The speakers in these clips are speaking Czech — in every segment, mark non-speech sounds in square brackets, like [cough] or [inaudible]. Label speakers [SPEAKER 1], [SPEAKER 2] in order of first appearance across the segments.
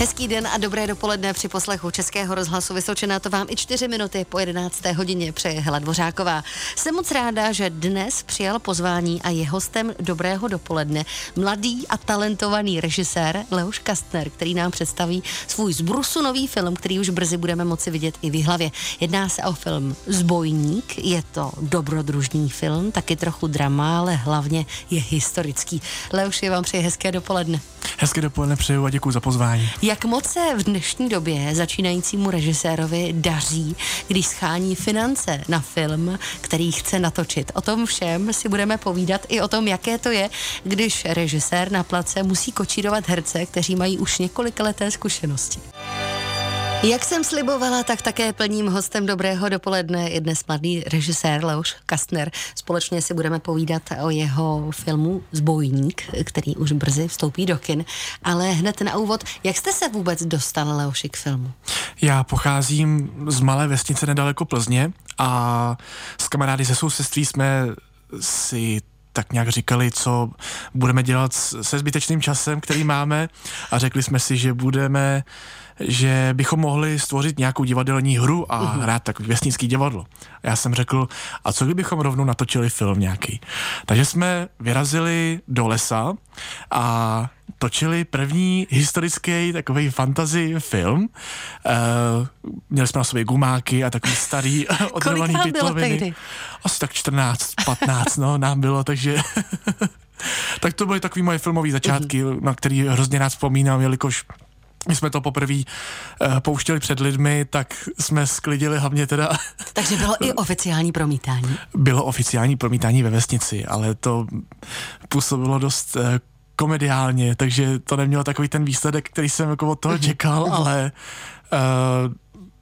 [SPEAKER 1] Hezký den a dobré dopoledne při poslechu Českého rozhlasu Vysočená. To vám i čtyři minuty po 11. hodině přeje Hela Dvořáková. Jsem moc ráda, že dnes přijal pozvání a je hostem dobrého dopoledne mladý a talentovaný režisér Leoš Kastner, který nám představí svůj zbrusu nový film, který už brzy budeme moci vidět i v hlavě. Jedná se o film Zbojník, je to dobrodružný film, taky trochu drama, ale hlavně je historický. Leoš, je vám přeji hezké dopoledne.
[SPEAKER 2] Hezké dopoledne přeju a děkuji za pozvání.
[SPEAKER 1] Jak moc se v dnešní době začínajícímu režisérovi daří, když schání finance na film, který chce natočit? O tom všem si budeme povídat i o tom, jaké to je, když režisér na place musí kočírovat herce, kteří mají už několik leté zkušenosti. Jak jsem slibovala, tak také plním hostem Dobrého dopoledne je dnes mladý režisér Leoš Kastner. Společně si budeme povídat o jeho filmu Zbojník, který už brzy vstoupí do kin. Ale hned na úvod, jak jste se vůbec dostal, Leoši, k filmu?
[SPEAKER 2] Já pocházím z malé vesnice nedaleko Plzně a s kamarády ze sousedství jsme si tak nějak říkali, co budeme dělat se zbytečným časem, který máme a řekli jsme si, že budeme že bychom mohli stvořit nějakou divadelní hru a uh-huh. hrát takový vesnický divadlo. A já jsem řekl, a co kdybychom rovnou natočili film nějaký? Takže jsme vyrazili do lesa a točili první historický takový fantasy film. Uh, měli jsme na sobě gumáky a takový starý [laughs] [laughs] odrovaný pytloviny. Asi tak 14, 15, no, nám bylo, takže... [laughs] tak to byly takový moje filmové začátky, uh-huh. na který hrozně rád vzpomínám, jelikož my jsme to poprvé uh, pouštěli před lidmi, tak jsme sklidili hlavně teda... [laughs]
[SPEAKER 1] Takže bylo i oficiální promítání?
[SPEAKER 2] Bylo oficiální promítání ve vesnici, ale to působilo dost uh, komediálně, takže to nemělo takový ten výsledek, který jsem jako od toho čekal, [laughs] ale uh,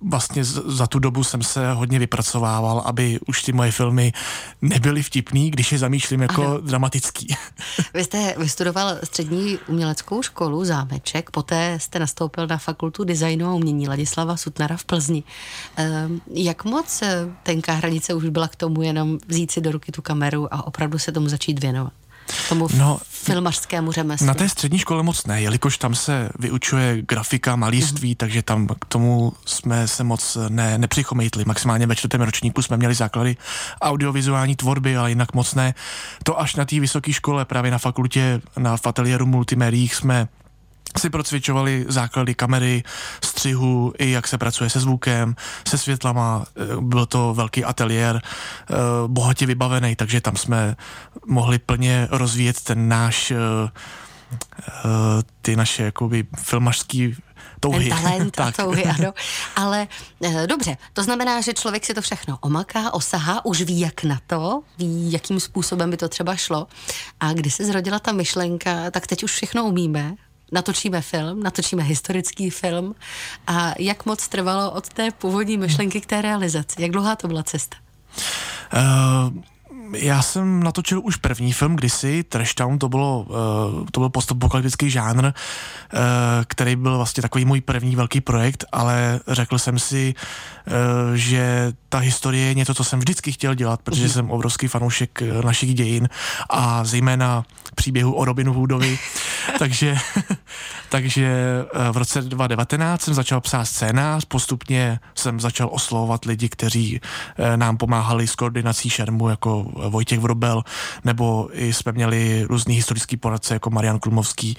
[SPEAKER 2] vlastně za tu dobu jsem se hodně vypracovával, aby už ty moje filmy nebyly vtipný, když je zamýšlím jako ano. dramatický. [laughs]
[SPEAKER 1] Vy jste vystudoval střední uměleckou školu Zámeček, poté jste nastoupil na fakultu designu a umění Ladislava Sutnara v Plzni. Ehm, jak moc eh, tenká hranice už byla k tomu jenom vzít si do ruky tu kameru a opravdu se tomu začít věnovat? Tomu no, filmařskému řemeslu?
[SPEAKER 2] Na té střední škole moc ne, jelikož tam se vyučuje grafika, malířství, uh-huh. takže tam k tomu jsme se moc ne, nepřichomejtli. Maximálně ve čtvrtém ročníku jsme měli základy audiovizuální tvorby, ale jinak moc ne. To až na té vysoké škole, právě na fakultě, na ateliéru multimediích jsme si procvičovali základy kamery, střihu, i jak se pracuje se zvukem, se světlama. Eh, byl to velký ateliér, eh, bohatě vybavený, takže tam jsme mohli plně rozvíjet ten náš eh, ty naše jakoby filmařský touhy.
[SPEAKER 1] Ten talent [laughs] tak. a touhy, ano. Ale e, dobře, to znamená, že člověk si to všechno omaká, osahá, už ví, jak na to, ví, jakým způsobem by to třeba šlo. A kdy se zrodila ta myšlenka, tak teď už všechno umíme, natočíme film, natočíme historický film a jak moc trvalo od té původní myšlenky k té realizaci? Jak dlouhá to byla cesta?
[SPEAKER 2] Uh já jsem natočil už první film kdysi, Trash Town, to, bylo, uh, to byl postapokalyptický žánr, uh, který byl vlastně takový můj první velký projekt, ale řekl jsem si, uh, že ta historie je něco, co jsem vždycky chtěl dělat, protože uh-huh. jsem obrovský fanoušek našich dějin a zejména příběhu o Robinu Hoodovi. [laughs] takže, [laughs] takže v roce 2019 jsem začal psát scénář, postupně jsem začal oslovovat lidi, kteří nám pomáhali s koordinací šermu, jako Vojtěch Vrobel, nebo i jsme měli různý historický poradce jako Marian Klumovský.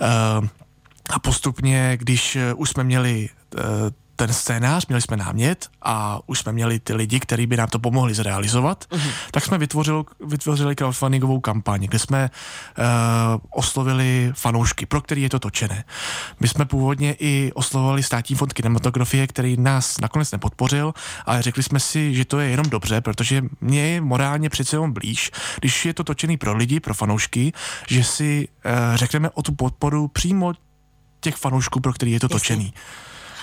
[SPEAKER 2] Eh, a postupně, když eh, už jsme měli eh, ten scénář, měli jsme námět a už jsme měli ty lidi, kteří by nám to pomohli zrealizovat, uh-huh. tak jsme vytvořili, vytvořili crowdfundingovou kampaň, kde jsme uh, oslovili fanoušky, pro který je to točené. My jsme původně i oslovovali státní fond kinematografie, který nás nakonec nepodpořil, ale řekli jsme si, že to je jenom dobře, protože mě je morálně přece jenom blíž, když je to točený pro lidi, pro fanoušky, že si uh, řekneme o tu podporu přímo těch fanoušků, pro který je to Jasně. točený.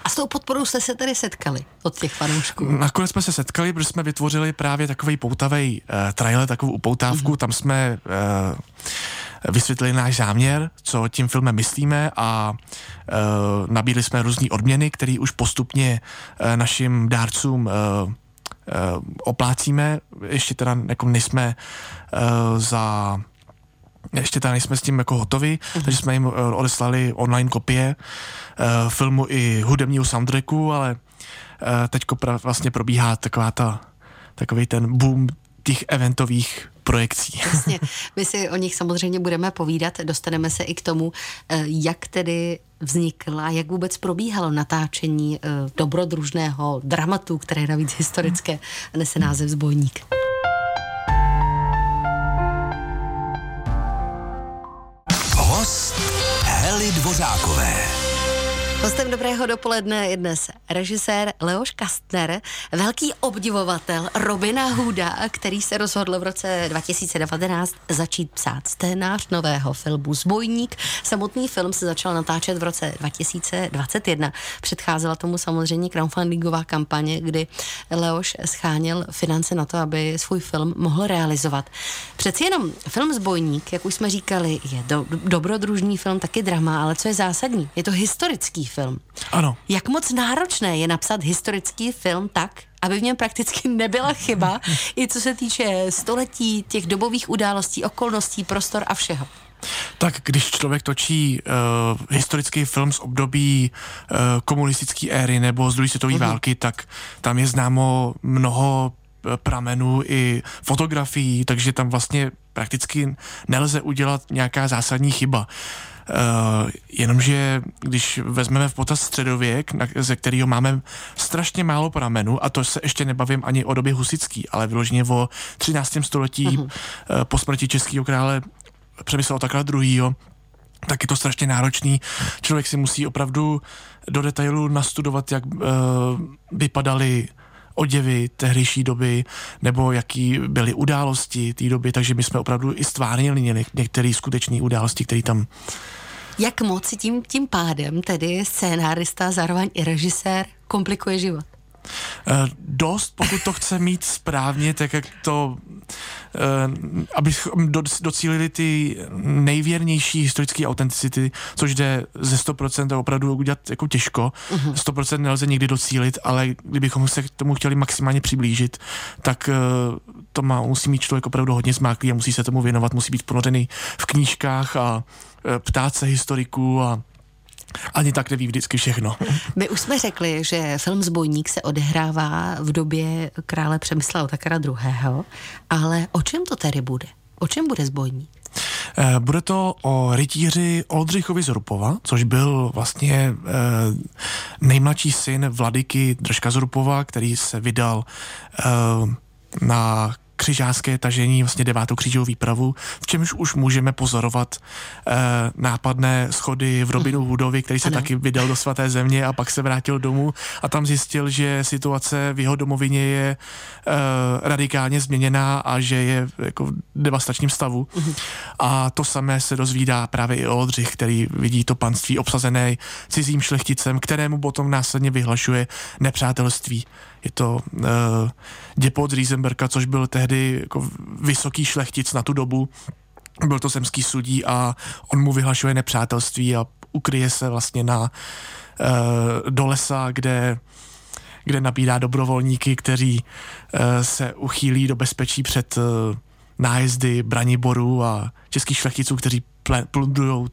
[SPEAKER 1] A s tou podporou jste se tedy setkali od těch fanoušků?
[SPEAKER 2] Nakonec jsme se setkali, protože jsme vytvořili právě takový poutavý uh, trailer, takovou upoutávku, mm-hmm. tam jsme uh, vysvětlili náš záměr, co tím filmem myslíme a uh, nabídli jsme různé odměny, které už postupně uh, našim dárcům uh, oplácíme. Ještě teda jako nejsme uh, za ještě tady nejsme s tím jako hotovi, mm-hmm. takže jsme jim uh, odeslali online kopie uh, filmu i hudebního soundtracku, ale uh, teďko pra, vlastně probíhá taková ta, takový ten boom těch eventových projekcí. [laughs]
[SPEAKER 1] Jasně. My si o nich samozřejmě budeme povídat, dostaneme se i k tomu, jak tedy vznikla, jak vůbec probíhalo natáčení dobrodružného dramatu, které je navíc historické a nese název Zbojník.
[SPEAKER 3] Hely Dvořákové.
[SPEAKER 1] Hostem dobrého dopoledne je dnes režisér Leoš Kastner, velký obdivovatel Robina Hooda, který se rozhodl v roce 2019 začít psát scénář nového filmu Zbojník. Samotný film se začal natáčet v roce 2021. Předcházela tomu samozřejmě crowdfundingová kampaně, kdy Leoš scháněl finance na to, aby svůj film mohl realizovat. Přeci jenom film Zbojník, jak už jsme říkali, je do, dobrodružný film, taky drama, ale co je zásadní, je to historický film.
[SPEAKER 2] Ano.
[SPEAKER 1] Jak moc náročné je napsat historický film tak, aby v něm prakticky nebyla chyba, i co se týče století, těch dobových událostí, okolností, prostor a všeho.
[SPEAKER 2] Tak když člověk točí uh, historický film z období uh, komunistické éry nebo z druhé světové uh-huh. války, tak tam je známo mnoho eh, pramenů i fotografií, takže tam vlastně prakticky nelze udělat nějaká zásadní chyba. Uh, jenomže když vezmeme v potaz středověk, na, ze kterého máme strašně málo pramenů, a to se ještě nebavím ani o době husický, ale vyloženě o 13. století uh-huh. uh, po smrti českého krále Přemysla takhle druhýho, tak je to strašně náročný. Člověk si musí opravdu do detailu nastudovat, jak uh, vypadaly oděvy tehdejší doby, nebo jaký byly události té doby, takže my jsme opravdu i stvárnili některé skutečné události, které tam
[SPEAKER 1] jak moc tím, tím pádem tedy scénárista, zároveň i režisér komplikuje život?
[SPEAKER 2] Uh, dost, pokud to chce mít správně, tak jak to, uh, abychom do, docílili ty nejvěrnější historické autenticity, což jde ze 100% opravdu udělat jako těžko. Uh-huh. 100% nelze nikdy docílit, ale kdybychom se k tomu chtěli maximálně přiblížit, tak uh, to má, musí mít člověk opravdu hodně zmáklý a musí se tomu věnovat, musí být ponořený v knížkách a Eh, ptát se historiků a ani tak neví vždycky všechno.
[SPEAKER 1] My už jsme řekli, že film Zbojník se odehrává v době krále Přemysla Otakara II. Ale o čem to tedy bude? O čem bude Zbojník?
[SPEAKER 2] Eh, bude to o rytíři Oldřichovi Zrupova, což byl vlastně eh, nejmladší syn vladyky Držka Zrupova, který se vydal na křižácké tažení, vlastně devátou křížovou výpravu, v čemž už můžeme pozorovat eh, nápadné schody v Robinu Hoodovi, který se ano. taky vydal do svaté země a pak se vrátil domů a tam zjistil, že situace v jeho domovině je eh, radikálně změněná a že je jako v devastačním stavu. Uh-huh. A to samé se dozvídá právě i Oldřich, který vidí to panství obsazené cizím šlechticem, kterému potom následně vyhlašuje nepřátelství je to uh, Děpot z Riesenberga, což byl tehdy jako vysoký šlechtic na tu dobu, byl to zemský sudí a on mu vyhlašuje nepřátelství a ukryje se vlastně na uh, do lesa, kde kde nabídá dobrovolníky, kteří uh, se uchýlí do bezpečí před uh, nájezdy braniborů a českých šlechticů, kteří plundrují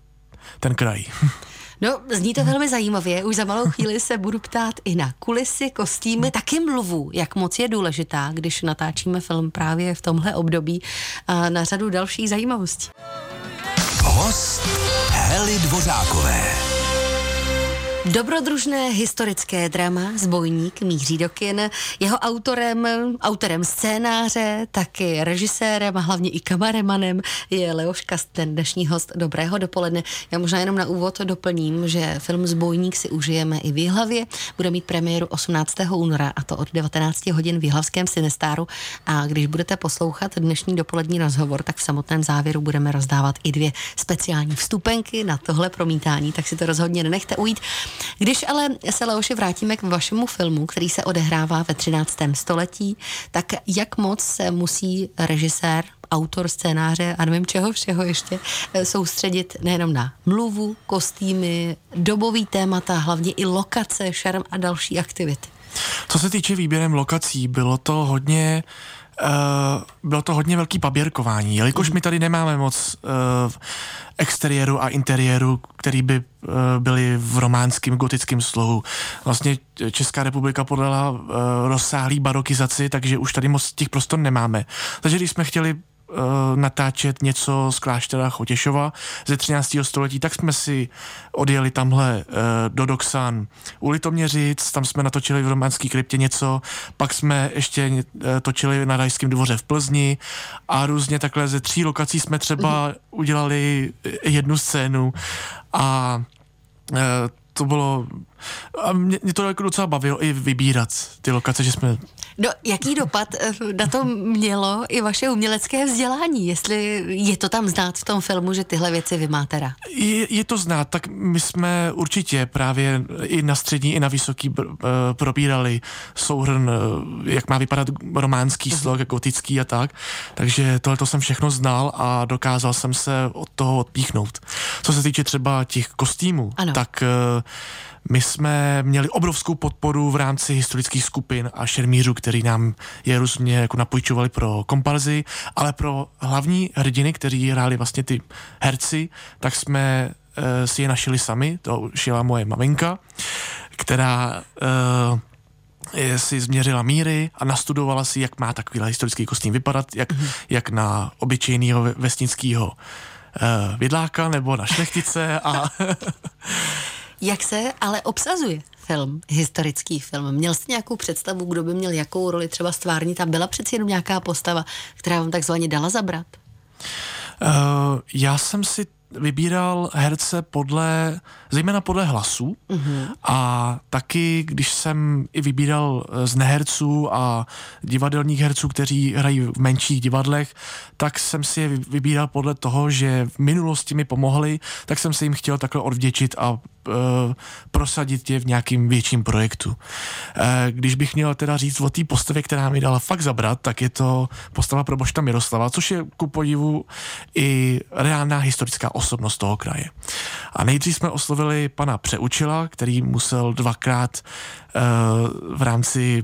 [SPEAKER 2] ten kraj. [laughs]
[SPEAKER 1] No, zní to velmi zajímavě. Už za malou chvíli se budu ptát i na kulisy, kostýmy, taky mluvu, jak moc je důležitá, když natáčíme film právě v tomhle období a na řadu dalších zajímavostí.
[SPEAKER 3] Host Hely Dvořákové.
[SPEAKER 1] Dobrodružné historické drama Zbojník míří do kin. Jeho autorem, autorem scénáře, taky režisérem a hlavně i kameramanem je Leoš Kasten, dnešní host Dobrého dopoledne. Já možná jenom na úvod doplním, že film Zbojník si užijeme i v Jihlavě. Bude mít premiéru 18. února a to od 19 hodin v Jihlavském Sinestáru. A když budete poslouchat dnešní dopolední rozhovor, tak v samotném závěru budeme rozdávat i dvě speciální vstupenky na tohle promítání, tak si to rozhodně nenechte ujít. Když ale se Leoši vrátíme k vašemu filmu, který se odehrává ve 13. století, tak jak moc se musí režisér autor scénáře a nevím čeho všeho ještě eh, soustředit nejenom na mluvu, kostýmy, dobový témata, hlavně i lokace, šarm a další aktivity.
[SPEAKER 2] Co se týče výběrem lokací, bylo to hodně bylo to hodně velký paběrkování, jelikož my tady nemáme moc uh, exteriéru a interiéru, který by uh, byly v románském gotickém slohu. Vlastně Česká republika podala uh, rozsáhlý barokizaci, takže už tady moc těch prostor nemáme. Takže když jsme chtěli natáčet něco z kláštera Chotěšova ze 13. století, tak jsme si odjeli tamhle uh, do Doxan u Litoměřic, tam jsme natočili v románský kryptě něco, pak jsme ještě uh, točili na Rajském dvoře v Plzni a různě takhle ze tří lokací jsme třeba udělali jednu scénu a uh, to bylo, a mě, mě to jako docela bavilo i vybírat ty lokace, že jsme
[SPEAKER 1] No, jaký dopad eh, na to mělo i vaše umělecké vzdělání? Jestli je to tam znát v tom filmu, že tyhle věci vy máte rád?
[SPEAKER 2] Je, je to znát, tak my jsme určitě právě i na střední, i na vysoký uh, probírali souhrn, uh, jak má vypadat románský uh-huh. slog, gotický a tak. Takže tohle jsem všechno znal a dokázal jsem se od toho odpíchnout. Co se týče třeba těch kostýmů, ano. tak uh, my jsme měli obrovskou podporu v rámci historických skupin a šermířů, který nám je různě jako napůjčovali pro komparzy, ale pro hlavní hrdiny, kteří hráli vlastně ty herci, tak jsme uh, si je našili sami, to šila moje maminka, která uh, si změřila míry a nastudovala si, jak má takový historický kostým vypadat, jak, mm-hmm. jak na obyčejného vesnického uh, vidláka nebo na šlechtice a [laughs]
[SPEAKER 1] Jak se ale obsazuje film, historický film? Měl jste nějakou představu, kdo by měl jakou roli třeba stvárnit a byla přeci jenom nějaká postava, která vám takzvaně dala zabrat?
[SPEAKER 2] Uh, já jsem si vybíral herce podle, zejména podle hlasů mm-hmm. a taky, když jsem i vybíral z neherců a divadelních herců, kteří hrají v menších divadlech, tak jsem si je vybíral podle toho, že v minulosti mi pomohli, tak jsem se jim chtěl takhle odvděčit a prosadit je v nějakým větším projektu. Uh, když bych měl teda říct o té postavě, která mi dala fakt zabrat, tak je to postava pro Bošta Miroslava, což je ku podivu i reálná historická osobnost toho kraje. A nejdřív jsme oslovili pana Přeučila, který musel dvakrát uh, v rámci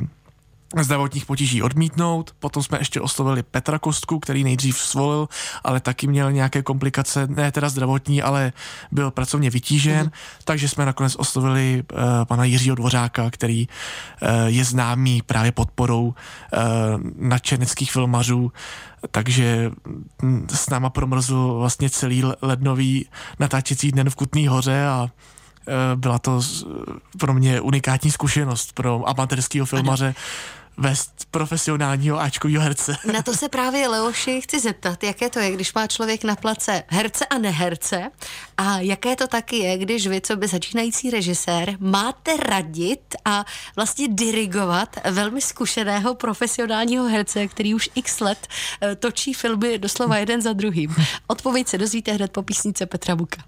[SPEAKER 2] zdravotních potíží odmítnout. Potom jsme ještě oslovili Petra Kostku, který nejdřív svolil, ale taky měl nějaké komplikace, ne teda zdravotní, ale byl pracovně vytížen, mm. takže jsme nakonec oslovili uh, pana Jiřího Dvořáka, který uh, je známý právě podporou uh, nadčernických filmařů, takže hm, s náma promrzl vlastně celý lednový natáčecí den v Kutný hoře a byla to pro mě unikátní zkušenost pro amatérského filmaře. Ano vést profesionálního Ačkového herce.
[SPEAKER 1] Na to se právě Leoši chci zeptat, jaké to je, když má člověk na place herce a neherce a jaké to taky je, když vy, co by začínající režisér, máte radit a vlastně dirigovat velmi zkušeného profesionálního herce, který už x let eh, točí filmy doslova jeden za druhým. Odpověď se dozvíte hned po písnice Petra Buka.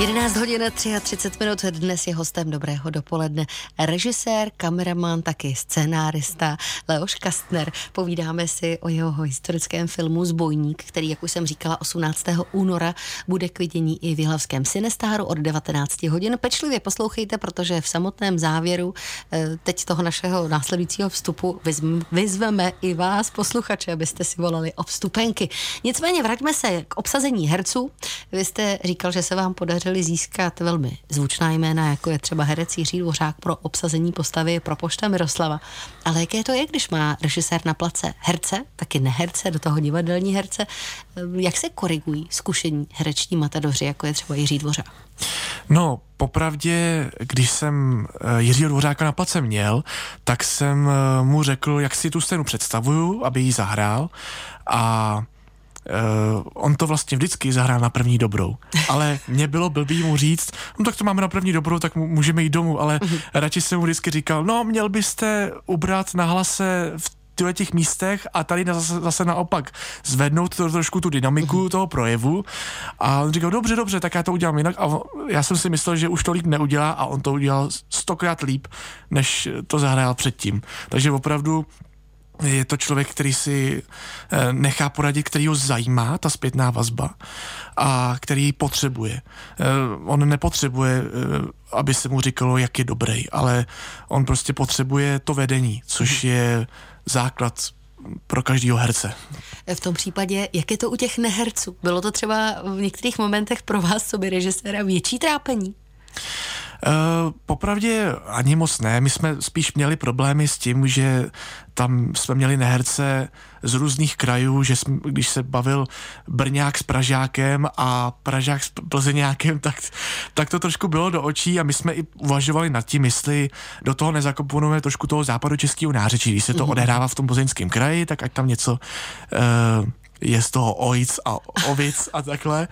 [SPEAKER 1] 11 hodin 33 minut, dnes je hostem Dobrého dopoledne režisér, kameraman, taky scénárista Leoš Kastner. Povídáme si o jeho historickém filmu Zbojník, který, jak už jsem říkala, 18. února bude k vidění i v Jihlavském Sinestáru od 19 hodin. Pečlivě poslouchejte, protože v samotném závěru eh, teď toho našeho následujícího vstupu vyzveme i vás, posluchače, abyste si volali o vstupenky. Nicméně vraťme se k obsazení herců. Vy jste říkal, že se vám podařili získat velmi zvučná jména, jako je třeba herec Jiří Dvořák pro obsazení postavy pro pošta Miroslava. Ale jaké to je, když má režisér na place herce, taky neherce, do toho divadelní herce, jak se korigují zkušení hereční matadoři, jako je třeba Jiří Dvořák?
[SPEAKER 2] No, popravdě, když jsem eh, Jiřího Dvořáka na place měl, tak jsem eh, mu řekl, jak si tu scénu představuju, aby ji zahrál a Uh, on to vlastně vždycky zahrál na první dobrou, ale mě bylo blbý mu říct, no tak to máme na první dobrou, tak můžeme jít domů, ale uh-huh. radši jsem mu vždycky říkal, no měl byste ubrat na hlase v těchto těch místech a tady zase, zase naopak zvednout to, trošku tu dynamiku uh-huh. toho projevu a on říkal, dobře, dobře, tak já to udělám jinak a já jsem si myslel, že už to líp neudělá a on to udělal stokrát líp, než to zahrál předtím. Takže opravdu je to člověk, který si eh, nechá poradit, který ho zajímá, ta zpětná vazba a který ji potřebuje. Eh, on nepotřebuje, eh, aby se mu říkalo, jak je dobrý, ale on prostě potřebuje to vedení, což je základ pro každého herce.
[SPEAKER 1] V tom případě, jak je to u těch neherců? Bylo to třeba v některých momentech pro vás, co by režiséra, větší trápení?
[SPEAKER 2] Uh, popravdě ani moc ne. My jsme spíš měli problémy s tím, že tam jsme měli neherce z různých krajů, že jsme, když se bavil Brňák s Pražákem a Pražák s Plzeňákem, [laughs] tak, tak to trošku bylo do očí a my jsme i uvažovali nad tím, jestli do toho nezakomponujeme trošku toho západu českého nářečí. Když se to mm-hmm. odehrává v tom plzeňském kraji, tak ať tam něco uh, je z toho ojic a ovic a takhle,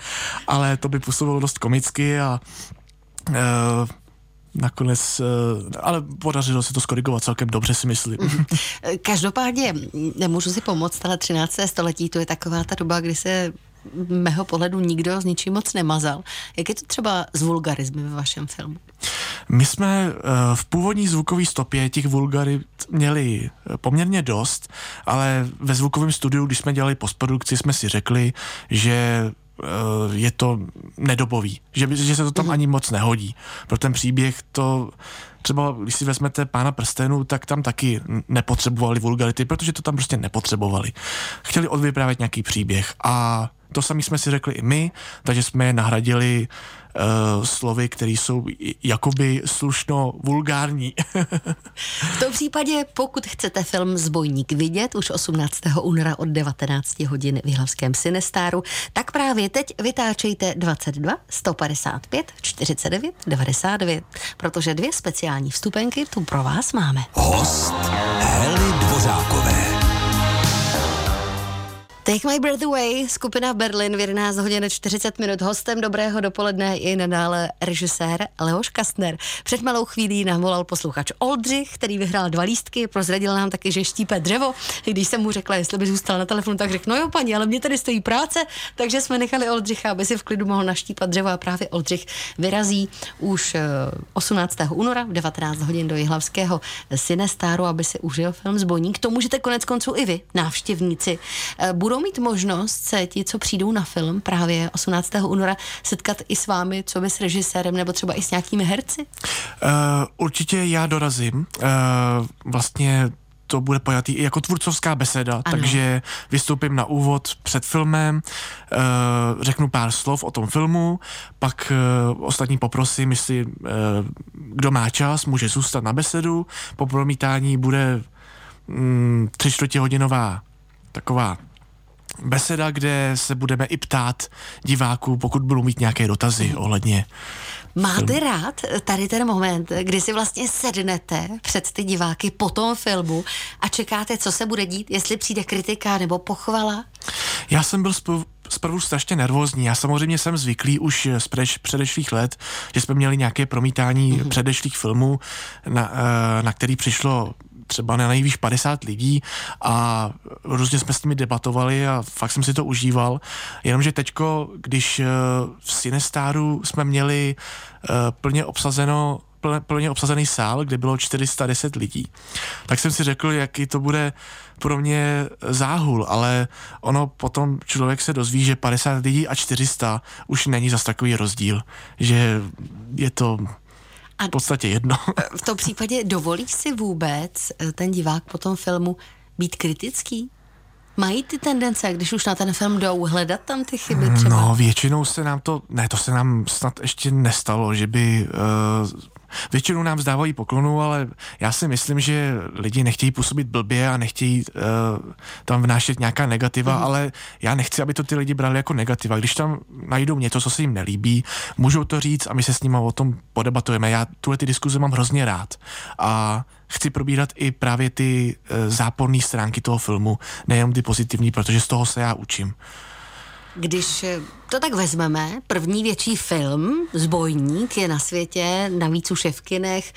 [SPEAKER 2] ale to by působilo dost komicky a nakonec, uh, ale podařilo se to skorigovat celkem dobře, si myslím.
[SPEAKER 1] Každopádně nemůžu si pomoct, ale 13. století to je taková ta doba, kdy se mého pohledu nikdo s ničím moc nemazal. Jak je to třeba s vulgarizmy ve vašem filmu?
[SPEAKER 2] My jsme v původní zvukové stopě těch vulgarit měli poměrně dost, ale ve zvukovém studiu, když jsme dělali postprodukci, jsme si řekli, že Eh, je to nedobový, že, že se to tam mm. ani moc nehodí. Pro ten příběh to třeba, když si vezmete pána prstenů, tak tam taky nepotřebovali vulgarity, protože to tam prostě nepotřebovali. Chtěli odvyprávět nějaký příběh a to sami jsme si řekli i my, takže jsme je nahradili uh, slovy, které jsou jakoby slušno vulgární.
[SPEAKER 1] v tom případě, pokud chcete film Zbojník vidět už 18. února od 19 hodin v Jihlavském Sinestáru, tak právě teď vytáčejte 22 155 49 99, protože dvě speciální vstupenky tu pro vás máme.
[SPEAKER 3] Host Heli Dvořákové.
[SPEAKER 1] Take My Breath Away, skupina Berlin v 11 hodin 40 minut. Hostem dobrého dopoledne je nadále režisér Leoš Kastner. Před malou chvílí nám volal posluchač Oldřich, který vyhrál dva lístky, prozradil nám taky, že štípe dřevo. Když jsem mu řekla, jestli by zůstal na telefonu, tak řekl, no jo paní, ale mě tady stojí práce, takže jsme nechali Oldřicha, aby si v klidu mohl naštípat dřevo a právě Oldřich vyrazí už 18. Eh, února v 19 hodin do Jihlavského Sinestáru, aby si užil film Zbojník. To můžete konec konců i vy, návštěvníci. Eh, budou budou mít možnost se ti, co přijdou na film právě 18. února, setkat i s vámi, co by s režisérem nebo třeba i s nějakými herci? Uh,
[SPEAKER 2] určitě já dorazím. Uh, vlastně to bude pojatý i jako tvůrcovská beseda, ano. takže vystoupím na úvod před filmem, uh, řeknu pár slov o tom filmu, pak uh, ostatní poprosím, jestli uh, kdo má čas, může zůstat na besedu. Po promítání bude mm, tři čtvrtě hodinová taková beseda, kde se budeme i ptát diváků, pokud budou mít nějaké dotazy ohledně
[SPEAKER 1] Máte film. rád tady ten moment, kdy si vlastně sednete před ty diváky po tom filmu a čekáte, co se bude dít, jestli přijde kritika nebo pochvala?
[SPEAKER 2] Já jsem byl zprvu strašně nervózní. Já samozřejmě jsem zvyklý už z preč, předešlých let, že jsme měli nějaké promítání mm-hmm. předešlých filmů, na, eh, na který přišlo třeba na nejvíc 50 lidí a různě jsme s nimi debatovali a fakt jsem si to užíval. Jenomže teďko, když eh, v Sinestáru jsme měli eh, plně obsazeno plně obsazený sál, kde bylo 410 lidí. Tak jsem si řekl, jaký to bude pro mě záhul, ale ono potom člověk se dozví, že 50 lidí a 400 už není zas takový rozdíl, že je to a v podstatě jedno. [laughs]
[SPEAKER 1] v tom případě dovolí si vůbec eh, ten divák po tom filmu být kritický? Mají ty tendence, když už na ten film jdou, hledat tam ty chyby třeba?
[SPEAKER 2] No, většinou se nám to, ne, to se nám snad ještě nestalo, že by uh, Většinou nám vzdávají poklonu, ale já si myslím, že lidi nechtějí působit blbě a nechtějí uh, tam vnášet nějaká negativa, mm. ale já nechci, aby to ty lidi brali jako negativa. Když tam najdou něco, co se jim nelíbí, můžou to říct a my se s nimi o tom podebatujeme. Já tuhle ty diskuze mám hrozně rád a chci probírat i právě ty uh, záporné stránky toho filmu, nejenom ty pozitivní, protože z toho se já učím.
[SPEAKER 1] Když to tak vezmeme, první větší film, Zbojník, je na světě, navíc už je v kinech.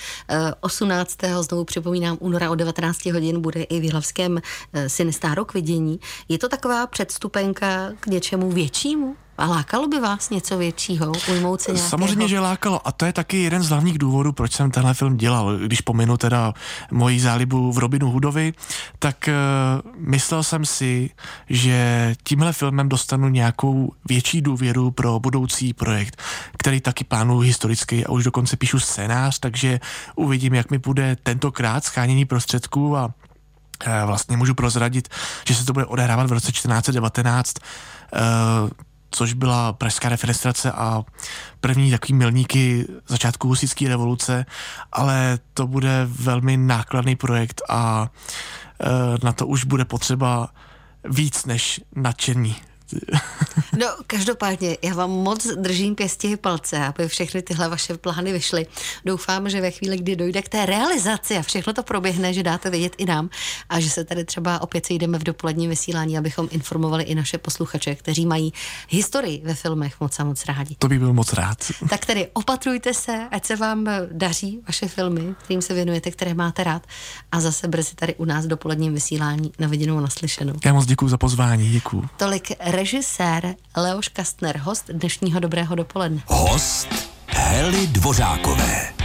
[SPEAKER 1] 18. znovu připomínám, února o 19 hodin bude i v Jihlavském Sinestáro k vidění. Je to taková předstupenka k něčemu většímu? A lákalo by vás něco většího, ujmout se nějakého?
[SPEAKER 2] Samozřejmě, že lákalo. A to je taky jeden z hlavních důvodů, proč jsem tenhle film dělal. Když pominu teda moji zálibu v Robinu Hoodovi, tak uh, myslel jsem si, že tímhle filmem dostanu nějakou větší důvěru pro budoucí projekt, který taky plánuju historicky a už dokonce píšu scénář, takže uvidím, jak mi bude tentokrát schánění prostředků a Eh, vlastně můžu prozradit, že se to bude odehrávat v roce 1419, eh, což byla pražská defenestrace a první takový milníky začátku husické revoluce, ale to bude velmi nákladný projekt a eh, na to už bude potřeba víc než nadšení [laughs]
[SPEAKER 1] No, každopádně, já vám moc držím pěstí palce, aby všechny tyhle vaše plány vyšly. Doufám, že ve chvíli, kdy dojde k té realizaci a všechno to proběhne, že dáte vědět i nám a že se tady třeba opět sejdeme v dopoledním vysílání, abychom informovali i naše posluchače, kteří mají historii ve filmech moc a moc rádi.
[SPEAKER 2] To bych byl moc rád. [laughs]
[SPEAKER 1] Tak tedy opatrujte se, ať se vám daří vaše filmy, kterým se věnujete, které máte rád a zase brzy tady u nás v dopoledním vysílání na viděnou naslyšenou.
[SPEAKER 2] Já moc děkuji za pozvání, děkuji.
[SPEAKER 1] Tolik režisér Leoš Kastner, host dnešního Dobrého dopoledne.
[SPEAKER 3] Host Hely Dvořákové.